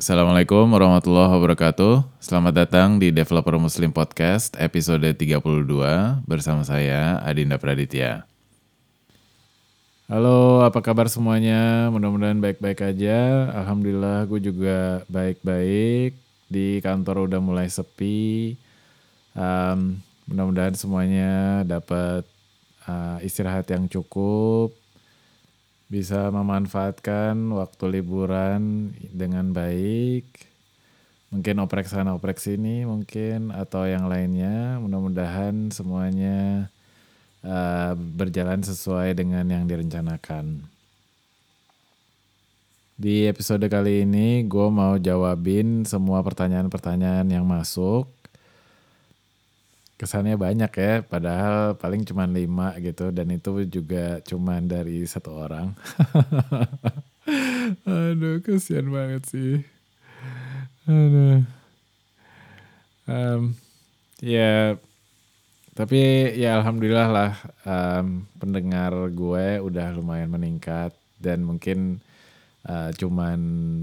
Assalamualaikum warahmatullahi wabarakatuh. Selamat datang di Developer Muslim Podcast episode 32 bersama saya Adinda Praditya. Halo, apa kabar semuanya? Mudah-mudahan baik-baik aja. Alhamdulillah gue juga baik-baik. Di kantor udah mulai sepi. Um, mudah-mudahan semuanya dapat uh, istirahat yang cukup bisa memanfaatkan waktu liburan dengan baik. Mungkin oprek sana oprek sini mungkin atau yang lainnya. Mudah-mudahan semuanya uh, berjalan sesuai dengan yang direncanakan. Di episode kali ini gue mau jawabin semua pertanyaan-pertanyaan yang masuk kesannya banyak ya padahal paling cuma lima gitu dan itu juga cuma dari satu orang. Aduh kasihan banget sih. Aduh. Um, ya tapi ya alhamdulillah lah um, pendengar gue udah lumayan meningkat dan mungkin uh, cuman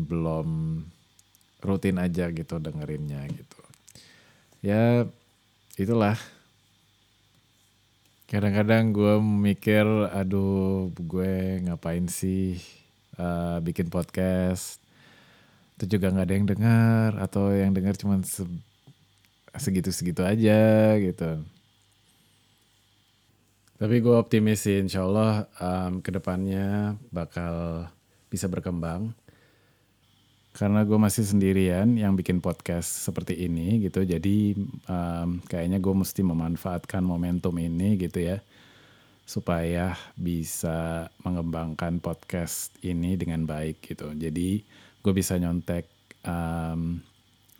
belum rutin aja gitu dengerinnya gitu. Ya itulah. Kadang-kadang gue mikir aduh gue ngapain sih uh, bikin podcast? Itu juga nggak ada yang dengar atau yang dengar cuma se segitu-segitu aja gitu. Tapi gue optimis sih insya Allah um, ke depannya bakal bisa berkembang karena gue masih sendirian yang bikin podcast seperti ini gitu. Jadi um, kayaknya gue mesti memanfaatkan momentum ini gitu ya. Supaya bisa mengembangkan podcast ini dengan baik gitu. Jadi gue bisa nyontek um,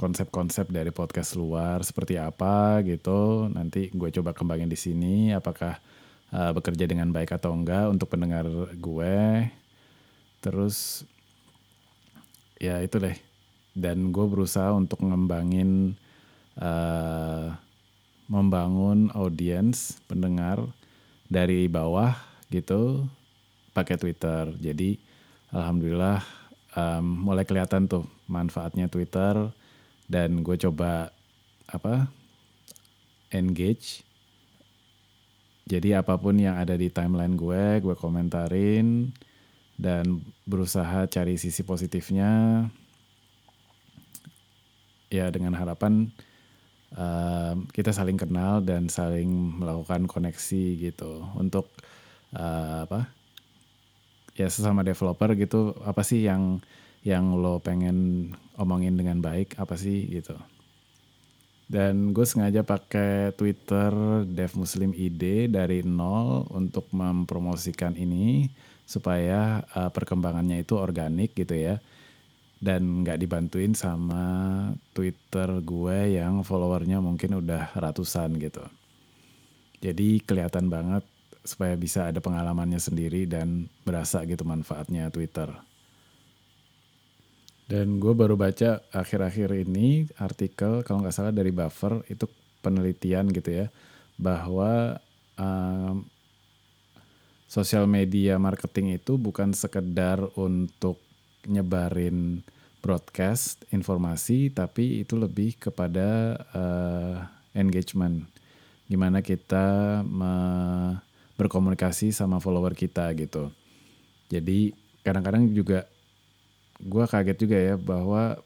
konsep-konsep dari podcast luar seperti apa gitu. Nanti gue coba kembangin di sini apakah uh, bekerja dengan baik atau enggak untuk pendengar gue. Terus ya itu deh. Dan gue berusaha untuk ngembangin uh, membangun audiens pendengar dari bawah gitu pakai Twitter. Jadi alhamdulillah um, mulai kelihatan tuh manfaatnya Twitter. Dan gue coba apa engage. Jadi apa pun yang ada di timeline gue gue komentarin dan berusaha cari sisi positifnya ya dengan harapan uh, kita saling kenal dan saling melakukan koneksi gitu untuk uh, apa ya sesama developer gitu apa sih yang yang lo pengen omongin dengan baik apa sih gitu. Dan gue sengaja pakai Twitter Dev Muslim ID dari nol untuk mempromosikan ini supaya uh, perkembangannya itu organik gitu ya dan nggak dibantuin sama Twitter gue yang followernya mungkin udah ratusan gitu. Jadi kelihatan banget supaya bisa ada pengalamannya sendiri dan berasa gitu manfaatnya Twitter. Dan gue baru baca akhir-akhir ini artikel kalau nggak salah dari Buffer itu penelitian gitu ya bahwa um, sosial media marketing itu bukan sekedar untuk nyebarin broadcast informasi, tapi itu lebih kepada uh, engagement. Gimana kita me- berkomunikasi sama follower kita gitu. Jadi kadang-kadang juga gue kaget juga ya bahwa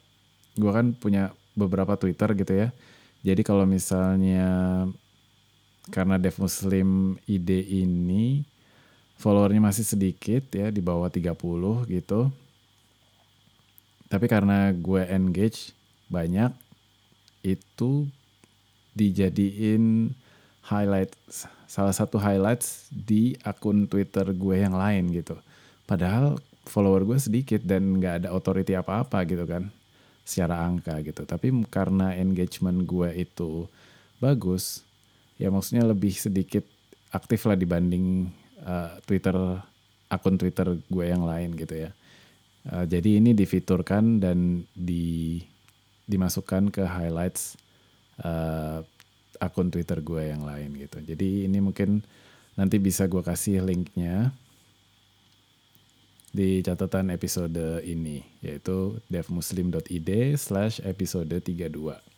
gue kan punya beberapa Twitter gitu ya. Jadi kalau misalnya karena Dev Muslim ide ini followernya masih sedikit ya di bawah 30 gitu. Tapi karena gue engage banyak itu dijadiin highlight salah satu highlights di akun Twitter gue yang lain gitu. Padahal follower gue sedikit dan nggak ada authority apa-apa gitu kan secara angka gitu. Tapi karena engagement gue itu bagus, ya maksudnya lebih sedikit aktif lah dibanding uh, Twitter akun Twitter gue yang lain gitu ya. Uh, jadi ini difiturkan dan di dimasukkan ke highlights uh, akun Twitter gue yang lain gitu. Jadi ini mungkin nanti bisa gue kasih linknya di catatan episode ini, yaitu devmuslim.id slash episode 32.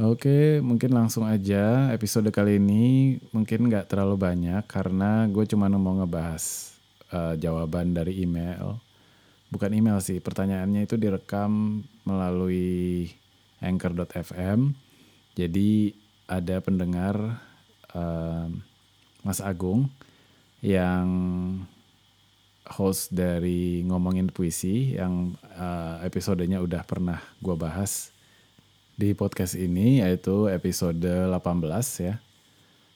Oke, mungkin langsung aja episode kali ini mungkin nggak terlalu banyak karena gue cuma mau ngebahas uh, jawaban dari email. Bukan email sih, pertanyaannya itu direkam melalui anchor.fm. Jadi ada pendengar uh, Mas Agung yang host dari ngomongin puisi yang uh, episodenya udah pernah gue bahas di podcast ini yaitu episode 18 ya.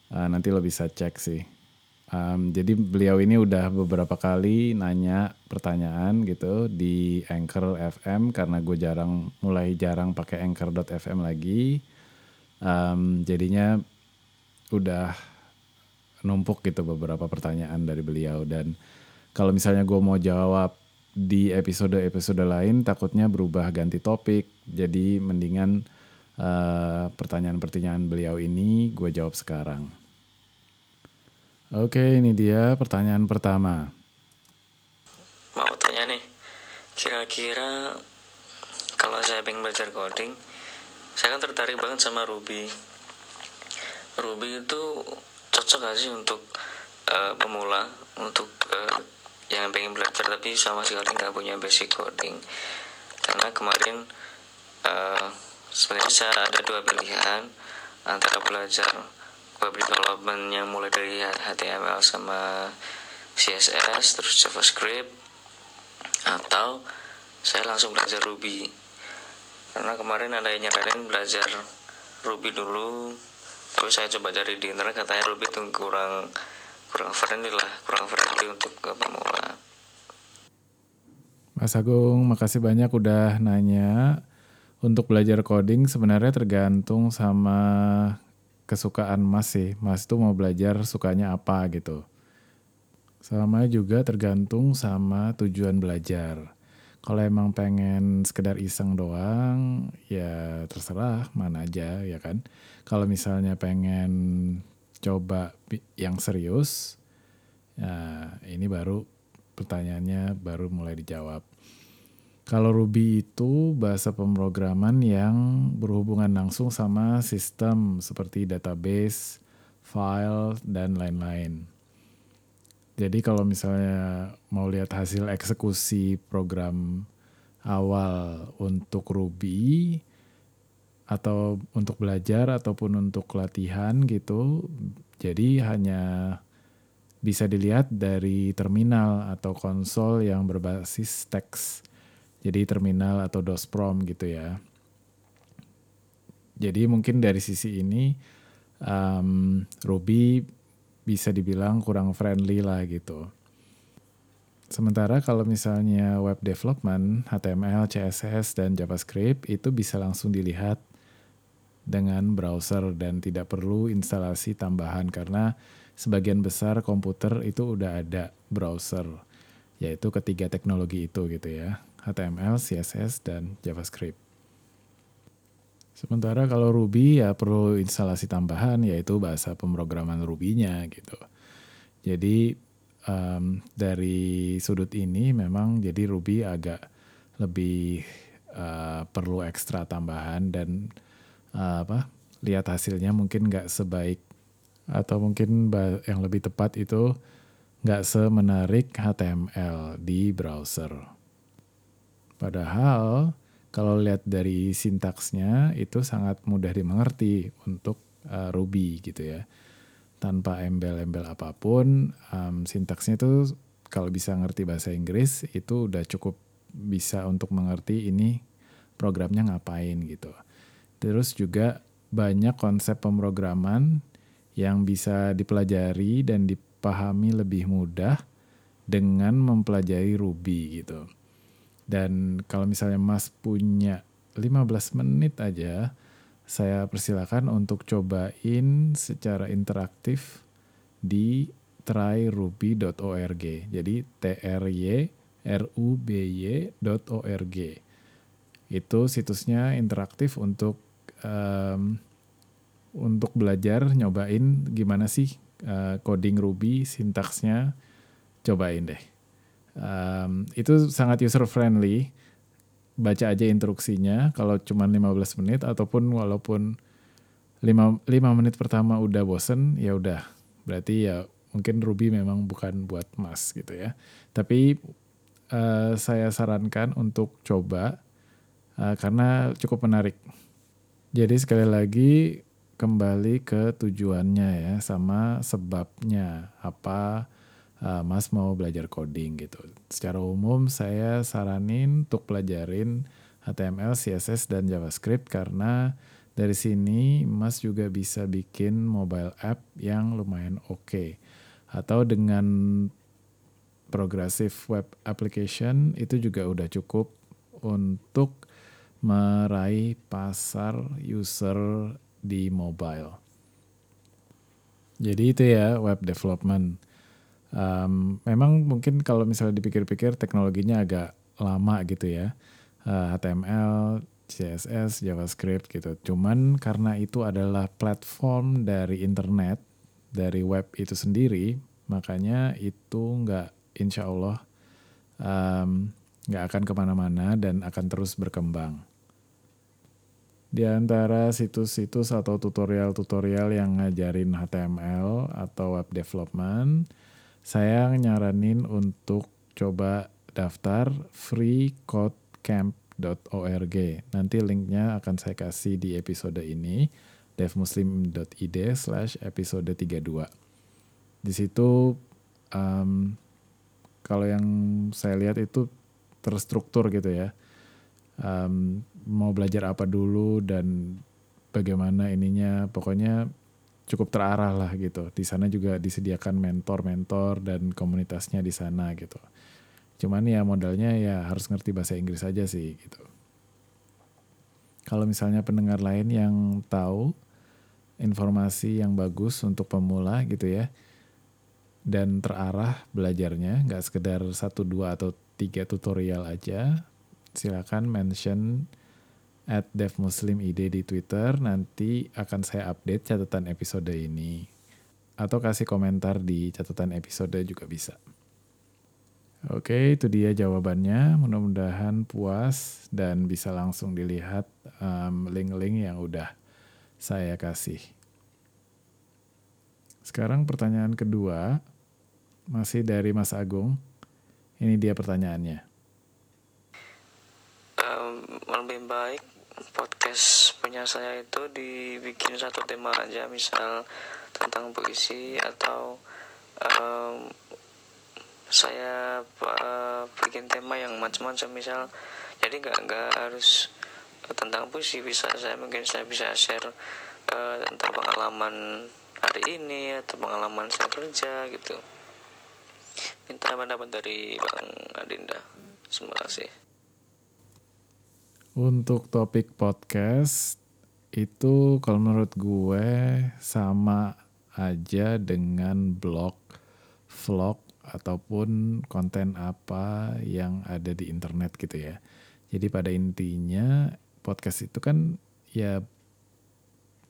Uh, nanti lo bisa cek sih. Um, jadi beliau ini udah beberapa kali nanya pertanyaan gitu di Anchor FM karena gue jarang mulai jarang pakai Anchor.fm lagi. Um, jadinya udah numpuk gitu beberapa pertanyaan dari beliau dan kalau misalnya gue mau jawab di episode-episode lain takutnya berubah ganti topik jadi mendingan pertanyaan pertanyaan-pertanyaan beliau ini gue jawab sekarang. Oke ini dia pertanyaan pertama. Mau tanya nih, kira-kira kalau saya pengen belajar coding, saya kan tertarik banget sama Ruby. Ruby itu cocok gak sih untuk uh, pemula untuk uh, yang pengen belajar tapi sama sekali nggak punya basic coding karena kemarin uh, sebenarnya saya ada dua pilihan antara belajar web development yang mulai dari HTML sama CSS terus JavaScript atau saya langsung belajar Ruby. Karena kemarin ada yang nyaranin belajar Ruby dulu terus saya coba cari di internet katanya Ruby itu kurang kurang friendly lah kurang friendly untuk pemula. Mas Agung makasih banyak udah nanya untuk belajar coding sebenarnya tergantung sama kesukaan Mas sih Mas tuh mau belajar sukanya apa gitu sama juga tergantung sama tujuan belajar kalau emang pengen sekedar iseng doang, ya terserah mana aja ya kan. Kalau misalnya pengen coba yang serius, ya ini baru pertanyaannya baru mulai dijawab. Kalau Ruby itu bahasa pemrograman yang berhubungan langsung sama sistem seperti database, file, dan lain-lain. Jadi kalau misalnya mau lihat hasil eksekusi program awal untuk Ruby atau untuk belajar ataupun untuk latihan gitu, jadi hanya bisa dilihat dari terminal atau konsol yang berbasis teks. Jadi terminal atau DOS-PROM gitu ya. Jadi mungkin dari sisi ini um, Ruby bisa dibilang kurang friendly lah gitu. Sementara kalau misalnya web development, HTML, CSS, dan JavaScript itu bisa langsung dilihat dengan browser dan tidak perlu instalasi tambahan karena sebagian besar komputer itu udah ada browser, yaitu ketiga teknologi itu gitu ya, HTML, CSS, dan JavaScript. Sementara kalau Ruby ya perlu instalasi tambahan yaitu bahasa pemrograman Ruby-nya gitu. Jadi um, dari sudut ini memang jadi Ruby agak lebih uh, perlu ekstra tambahan dan uh, apa lihat hasilnya mungkin nggak sebaik atau mungkin yang lebih tepat itu nggak semenarik HTML di browser. Padahal kalau lihat dari sintaksnya itu sangat mudah dimengerti untuk uh, Ruby gitu ya. Tanpa embel-embel apa pun, um, sintaksnya itu kalau bisa ngerti bahasa Inggris itu udah cukup bisa untuk mengerti ini programnya ngapain gitu. Terus juga banyak konsep pemrograman yang bisa dipelajari dan dipahami lebih mudah dengan mempelajari Ruby gitu. Dan kalau misalnya Mas punya 15 menit aja, saya persilakan untuk cobain secara interaktif di tryruby.org. Jadi t r y r u b y.org. Itu situsnya interaktif untuk um, untuk belajar nyobain gimana sih uh, coding Ruby, sintaksnya, cobain deh. Um, itu sangat user friendly. Baca aja instruksinya kalau cuma 15 menit ataupun walaupun 5, 5 menit pertama udah bosen ya udah. Berarti ya mungkin Ruby memang bukan buat Mas gitu ya. Tapi uh, saya sarankan untuk coba uh, karena cukup menarik. Jadi sekali lagi kembali ke tujuannya ya sama sebabnya apa uh, Mas mau belajar coding gitu. Secara umum saya saranin untuk pelajarin HTML, CSS, dan JavaScript karena dari sini Mas juga bisa bikin mobile app yang lumayan oke. Okay. Atau dengan progressive web application itu juga udah cukup untuk meraih pasar user di mobile. Jadi itu ya web development um, memang mungkin kalau misalnya dipikir-pikir teknologinya agak lama gitu ya. Uh, eh, HTML CSS JavaScript gitu. Cuman karena itu adalah platform dari internet dari web itu sendiri makanya itu nggak insya Allah nggak um, akan ke mana-mana dan akan terus berkembang. Di antara situs-situs atau tutorial-tutorial yang ngajarin HTML atau web development saya nyaranin untuk coba daftar freecodecamp.org. Nanti linknya akan saya kasih di episode ini, devmuslim.id slash episode 32. Di situ um, kalau yang saya lihat itu terstruktur gitu ya. Um, mau belajar apa dulu dan bagaimana ininya, pokoknya cukup terarah lah gitu. Di sana juga disediakan mentor-mentor dan komunitasnya di sana gitu. Cuman ya modalnya ya harus ngerti bahasa Inggris aja sih gitu. Kalau misalnya pendengar lain yang tahu informasi yang bagus untuk pemula gitu ya, dan terarah belajarnya, nggak sekedar satu dua atau tiga tutorial aja, silakan mention at devmuslimid di Twitter. Nanti akan saya update catatan episode ini. Atau kasih komentar di catatan episode juga bisa. Oke, itu dia jawabannya. Mudah-mudahan puas dan bisa langsung dilihat um, link-link yang udah saya kasih. Sekarang pertanyaan kedua, masih dari Mas Agung. Ini dia pertanyaannya. Um, lebih baik podcast punya saya itu dibikin satu tema aja misal tentang puisi atau um, saya uh, bikin tema yang macam-macam misal. Jadi nggak nggak harus tentang puisi bisa saya mungkin saya bisa share uh, tentang pengalaman hari ini atau pengalaman saya kerja gitu. Minta pendapat dari bang Adinda. Terima kasih untuk topik podcast itu kalau menurut gue sama aja dengan blog, vlog ataupun konten apa yang ada di internet gitu ya. Jadi pada intinya podcast itu kan ya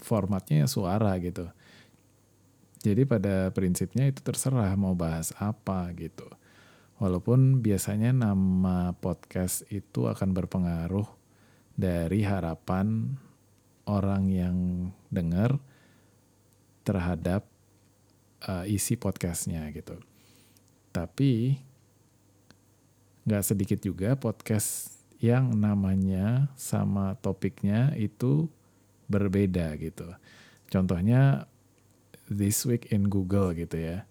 formatnya ya suara gitu. Jadi pada prinsipnya itu terserah mau bahas apa gitu. Walaupun biasanya nama podcast itu akan berpengaruh dari harapan orang yang dengar terhadap uh, isi podcastnya gitu. Tapi nggak sedikit juga podcast yang namanya sama topiknya itu berbeda gitu. Contohnya This Week in Google gitu ya.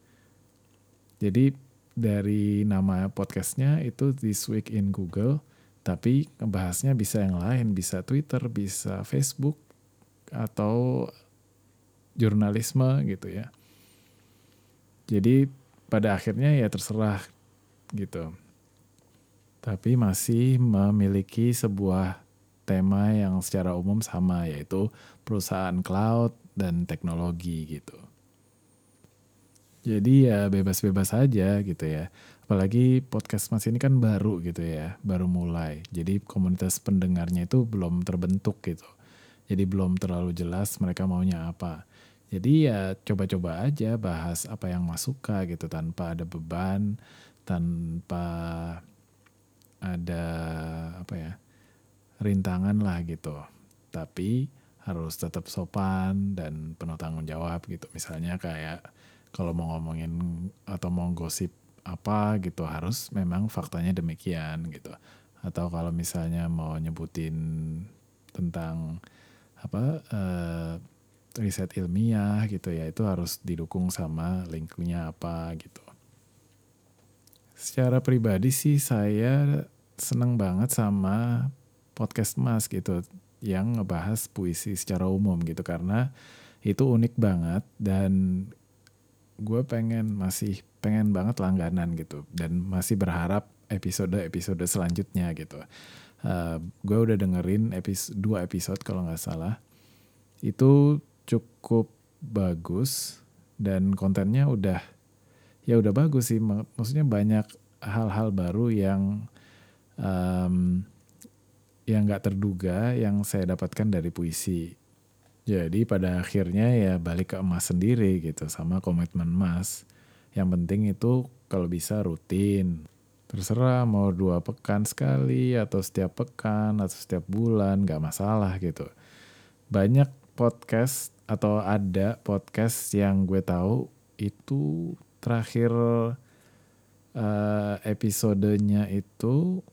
Jadi dari nama podcastnya itu This Week in Google tapi bahasnya bisa yang lain, bisa Twitter, bisa Facebook, atau jurnalisme gitu ya. Jadi pada akhirnya ya terserah gitu. Tapi masih memiliki sebuah tema yang secara umum sama yaitu perusahaan cloud dan teknologi gitu. Jadi ya bebas-bebas aja gitu ya. Apalagi podcast Mas ini kan baru gitu ya, baru mulai. Jadi komunitas pendengarnya itu belum terbentuk gitu. Jadi belum terlalu jelas mereka maunya apa. Jadi ya coba-coba aja bahas apa yang masuk gitu tanpa ada beban, tanpa ada apa ya rintangan lah gitu. Tapi harus tetap sopan dan penuh tanggung jawab gitu. Misalnya kayak kalau mau ngomongin atau mau gosip apa gitu harus memang faktanya demikian gitu. Atau kalau misalnya mau nyebutin tentang apa uh, riset ilmiah gitu ya itu harus didukung sama linknya apa gitu. Secara pribadi sih saya seneng banget sama podcast Mas gitu yang ngebahas puisi secara umum gitu karena itu unik banget dan gue pengen masih pengen banget langganan gitu. Dan masih berharap episode-episode selanjutnya gitu. Uh, gue udah dengerin episode dua episode kalau nggak salah. Itu cukup bagus dan kontennya udah ya udah bagus sih. Maksudnya banyak hal-hal baru yang um, yang nggak terduga yang saya dapatkan dari puisi. Jadi pada akhirnya ya balik ke emas sendiri gitu sama komitmen emas yang penting itu kalau bisa rutin. Terserah mau dua pekan sekali atau setiap pekan atau setiap bulan nggak masalah gitu. Banyak podcast atau ada podcast yang gue tahu itu terakhir uh, episodenya itu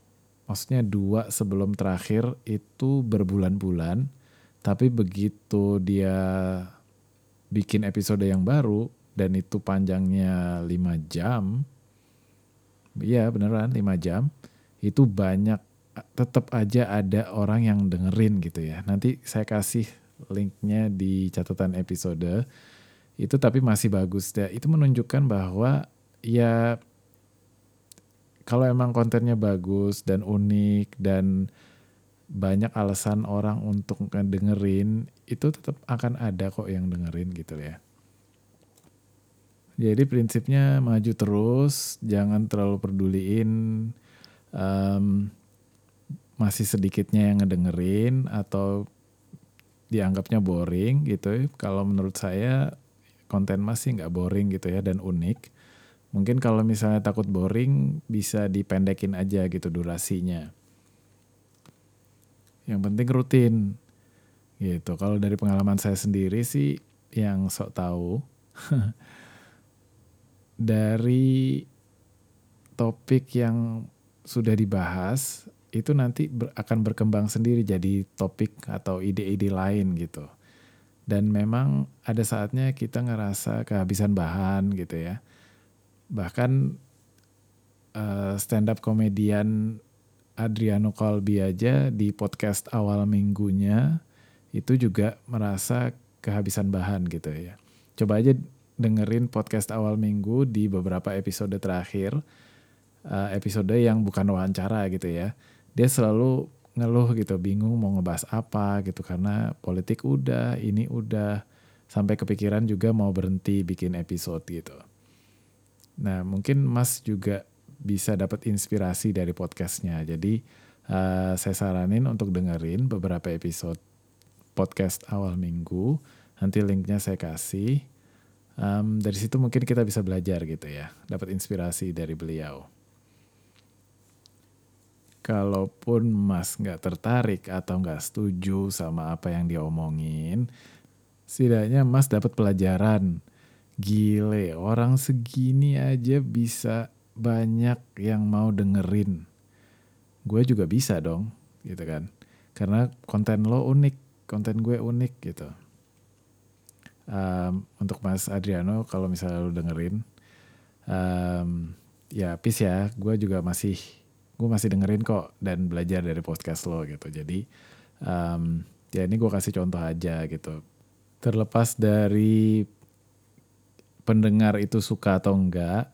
maksudnya dua sebelum terakhir itu berbulan-bulan. Tapi begitu dia bikin episode yang baru dan itu panjangnya 5 jam. Iya beneran 5 jam. Itu banyak tetap aja ada orang yang dengerin gitu ya. Nanti saya kasih linknya di catatan episode. Itu tapi masih bagus. Ya itu menunjukkan bahwa ya kalau emang kontennya bagus dan unik dan banyak alasan orang untuk dengerin itu tetap akan ada kok yang dengerin gitu ya. Jadi prinsipnya maju terus, jangan terlalu peduliin um, masih sedikitnya yang ngedengerin atau dianggapnya boring gitu. Kalau menurut saya konten masih nggak boring gitu ya dan unik. Mungkin kalau misalnya takut boring bisa dipendekin aja gitu durasinya. Yang penting rutin gitu. Kalau dari pengalaman saya sendiri sih yang sok tahu dari topik yang sudah dibahas itu nanti ber, akan berkembang sendiri jadi topik atau ide-ide lain gitu. Dan memang ada saatnya kita ngerasa kehabisan bahan gitu ya. Bahkan uh, stand up komedian Adriano Colby aja di podcast awal minggunya itu juga merasa kehabisan bahan gitu ya. Coba aja dengerin podcast awal minggu di beberapa episode terakhir, uh, episode yang bukan wawancara gitu ya dia selalu ngeluh gitu, bingung mau ngebahas apa gitu karena politik udah, ini udah sampai kepikiran juga mau berhenti bikin episode gitu. Nah mungkin Mas juga bisa dapat inspirasi dari podcastnya. Jadi uh, saya saranin untuk dengerin beberapa episode podcast awal minggu. Nanti linknya saya kasih. Um, dari situ mungkin kita bisa belajar gitu ya, dapat inspirasi dari beliau kalaupun Mas nggak tertarik atau nggak setuju sama apa yang dia omongin, setidaknya Mas dapat pelajaran. Gile, orang segini aja bisa banyak yang mau dengerin. Gue juga bisa dong, gitu kan. Karena konten lo unik, konten gue unik gitu. Um, untuk Mas Adriano, kalau misalnya lo dengerin, um, ya peace ya, gue juga masih gue masih dengerin kok dan belajar dari podcast lo gitu. Jadi um, ya ini gue kasih contoh aja gitu. Terlepas dari pendengar itu suka atau enggak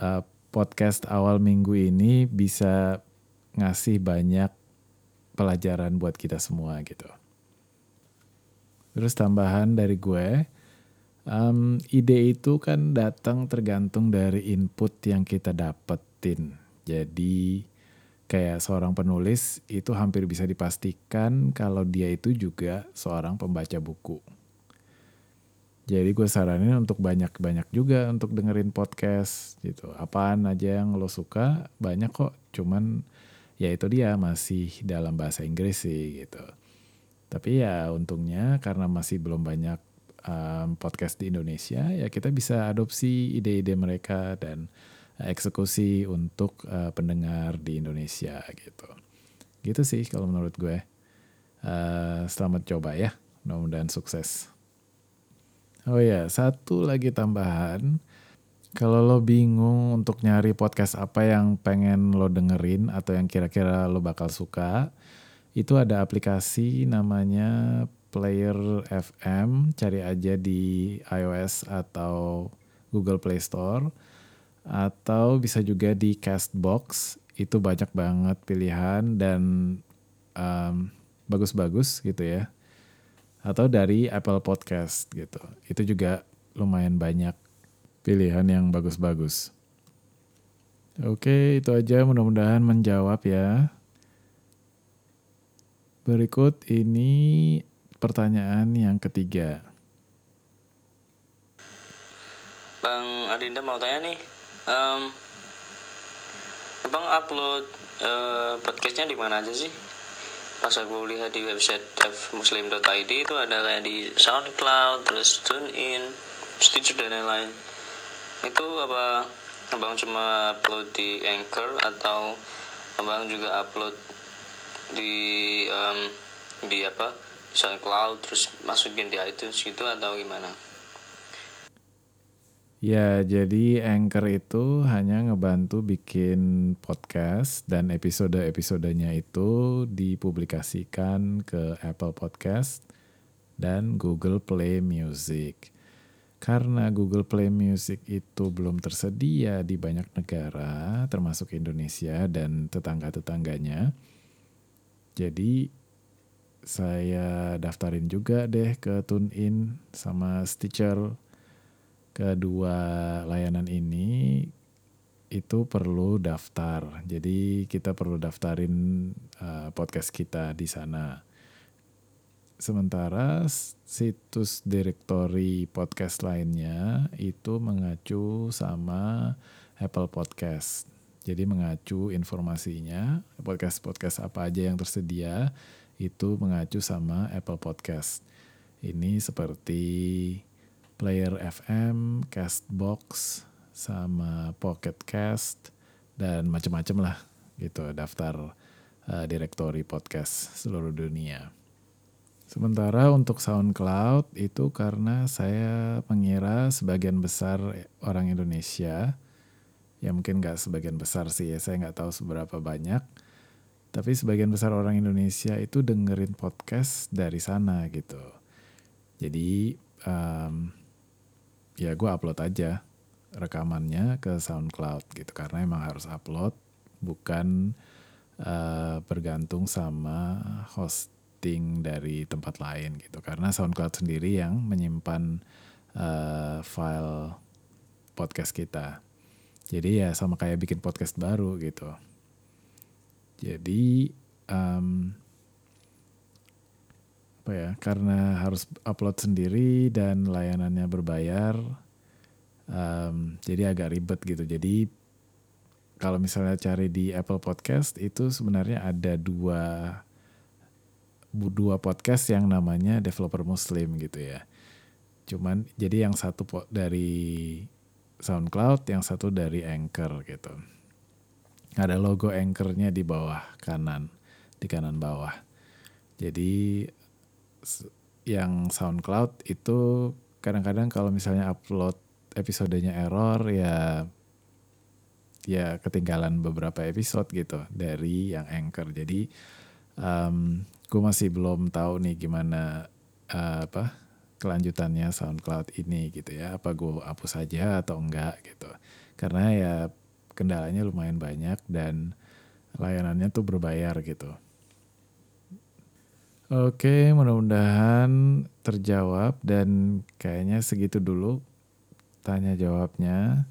uh, podcast awal minggu ini bisa ngasih banyak pelajaran buat kita semua gitu terus tambahan dari gue um, ide itu kan datang tergantung dari input yang kita dapetin jadi kayak seorang penulis itu hampir bisa dipastikan kalau dia itu juga seorang pembaca buku. Jadi gue saranin untuk banyak-banyak juga untuk dengerin podcast gitu. Apaan aja yang lo suka banyak kok. Cuman ya itu dia masih dalam bahasa Inggris sih gitu. Tapi ya untungnya karena masih belum banyak um, podcast di Indonesia ya kita bisa adopsi ide-ide mereka dan eksekusi untuk uh, pendengar di Indonesia gitu. Gitu sih kalau menurut gue. Uh, selamat coba ya. Mudah-mudahan sukses. Oh ya, satu lagi tambahan. Kalau lo bingung untuk nyari podcast apa yang pengen lo dengerin atau yang kira-kira lo bakal suka, itu ada aplikasi namanya Player FM, cari aja di iOS atau Google Play Store atau bisa juga di Castbox. Itu banyak banget pilihan dan um, bagus-bagus gitu ya atau dari Apple Podcast gitu. Itu juga lumayan banyak pilihan yang bagus-bagus. Oke, itu aja mudah-mudahan menjawab ya. Berikut ini pertanyaan yang ketiga. Bang Adinda mau tanya nih, um, Bang upload uh, podcastnya di mana aja sih? pas aku lihat di website devmuslim.id itu ada kayak di SoundCloud terus TuneIn Stitcher dan lain-lain itu apa abang cuma upload di Anchor atau abang juga upload di um, di apa SoundCloud terus masukin di iTunes gitu atau gimana Ya, jadi Anchor itu hanya ngebantu bikin podcast dan episode-episodenya itu dipublikasikan ke Apple Podcast dan Google Play Music. Karena Google Play Music itu belum tersedia di banyak negara, termasuk Indonesia dan tetangga-tetangganya. Jadi saya daftarin juga deh ke TuneIn sama Stitcher kedua layanan ini itu perlu daftar. Jadi kita perlu daftarin uh, podcast kita di sana. Sementara situs direktori podcast lainnya itu mengacu sama Apple Podcast. Jadi mengacu informasinya, podcast-podcast apa aja yang tersedia itu mengacu sama Apple Podcast. Ini seperti Player FM, Castbox, sama Pocket Cast dan macam-macam lah gitu daftar uh, direktori podcast seluruh dunia. Sementara untuk SoundCloud itu karena saya mengira sebagian besar orang Indonesia, ya mungkin nggak sebagian besar sih ya, saya nggak tahu seberapa banyak, tapi sebagian besar orang Indonesia itu dengerin podcast dari sana gitu. Jadi um, ya gue upload aja rekamannya ke SoundCloud gitu. Karena emang harus upload bukan uh, bergantung sama hosting dari tempat lain gitu. Karena SoundCloud sendiri yang menyimpan uh, file podcast kita jadi ya sama kayak bikin podcast baru gitu. Jadi um, apa ya karena harus upload sendiri dan layanannya berbayar um, jadi agak ribet gitu. Jadi kalau misalnya cari di Apple Podcast itu sebenarnya ada dua dua podcast yang namanya developer muslim gitu ya. Cuman jadi yang satu dari SoundCloud yang satu dari Anchor gitu ada logo Anchornya di bawah kanan di kanan bawah jadi yang SoundCloud itu kadang-kadang kalau misalnya upload episodenya error ya ya ketinggalan beberapa episode gitu dari yang Anchor. Jadi um, gue masih belum tahu nih gimana uh, apa kelanjutannya SoundCloud ini gitu ya. Apa gue hapus aja atau enggak gitu. Karena ya kendalanya lumayan banyak dan layanannya tuh berbayar gitu. Oke, mudah-mudahan terjawab dan kayaknya segitu dulu tanya jawabnya.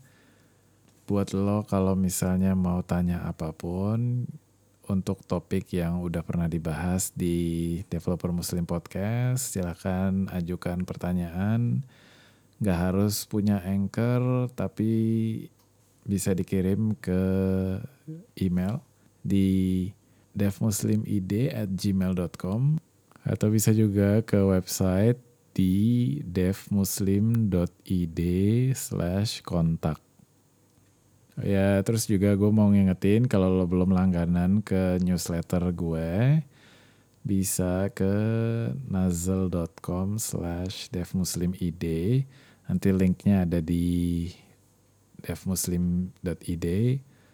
Buat lo kalau misalnya mau tanya apa pun untuk topik yang udah pernah dibahas di Developer Muslim Podcast, silahkan ajukan pertanyaan Nggak harus punya anchor, tapi bisa dikirim ke email di devmuslimid at gmail.com atau bisa juga ke website di devmuslim.id slash kontak. Ya terus juga gue mau ngingetin kalau lo belum langganan ke newsletter gue bisa ke nazel.com slash devmuslimid. Nanti linknya ada di devmuslim.id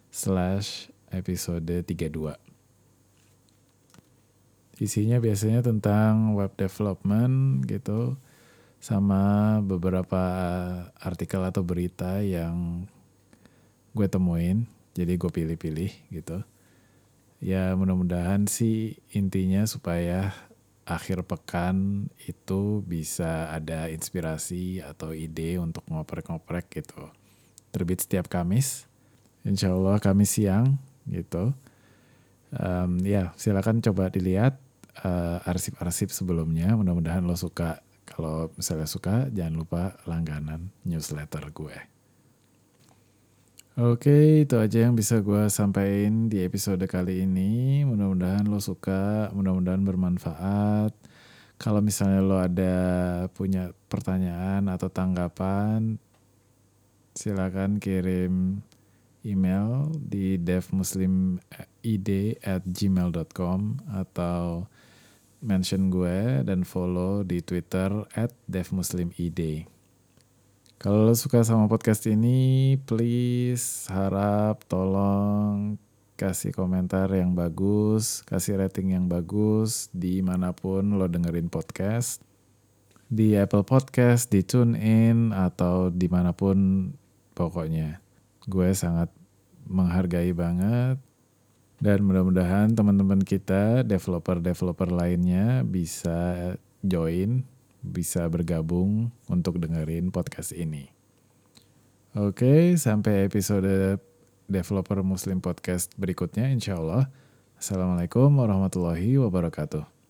slash episode 32 isinya biasanya tentang web development gitu sama beberapa artikel atau berita yang gue temuin jadi gue pilih-pilih gitu ya mudah-mudahan sih intinya supaya akhir pekan itu bisa ada inspirasi atau ide untuk ngoprek-ngoprek gitu terbit setiap Kamis Insya Allah Kamis siang gitu um, ya silakan coba dilihat uh, arsip-arsip sebelumnya. Mudah-mudahan lo suka. Kalau misalnya suka, jangan lupa langganan newsletter gue. Oke, itu aja yang bisa gue sampaikan di episode kali ini. Mudah-mudahan lo suka, mudah-mudahan bermanfaat. Kalau misalnya lo ada punya pertanyaan atau tanggapan, silakan kirim email di devmuslimid at gmail.com atau mention gue dan follow di Twitter at devmuslimid. Kalau lo suka sama podcast ini, please harap tolong kasih komentar yang bagus, kasih rating yang bagus di mana pun lo dengerin podcast. Di Apple Podcast, di TuneIn, atau di mana pun pokoknya. Gue sangat menghargai banget dan mudah-mudahan teman-teman kita, developer-developer lainnya bisa join, bisa bergabung untuk dengerin podcast ini. Oke, sampai episode Developer Muslim Podcast berikutnya insya Allah. Assalamualaikum warahmatullahi wabarakatuh.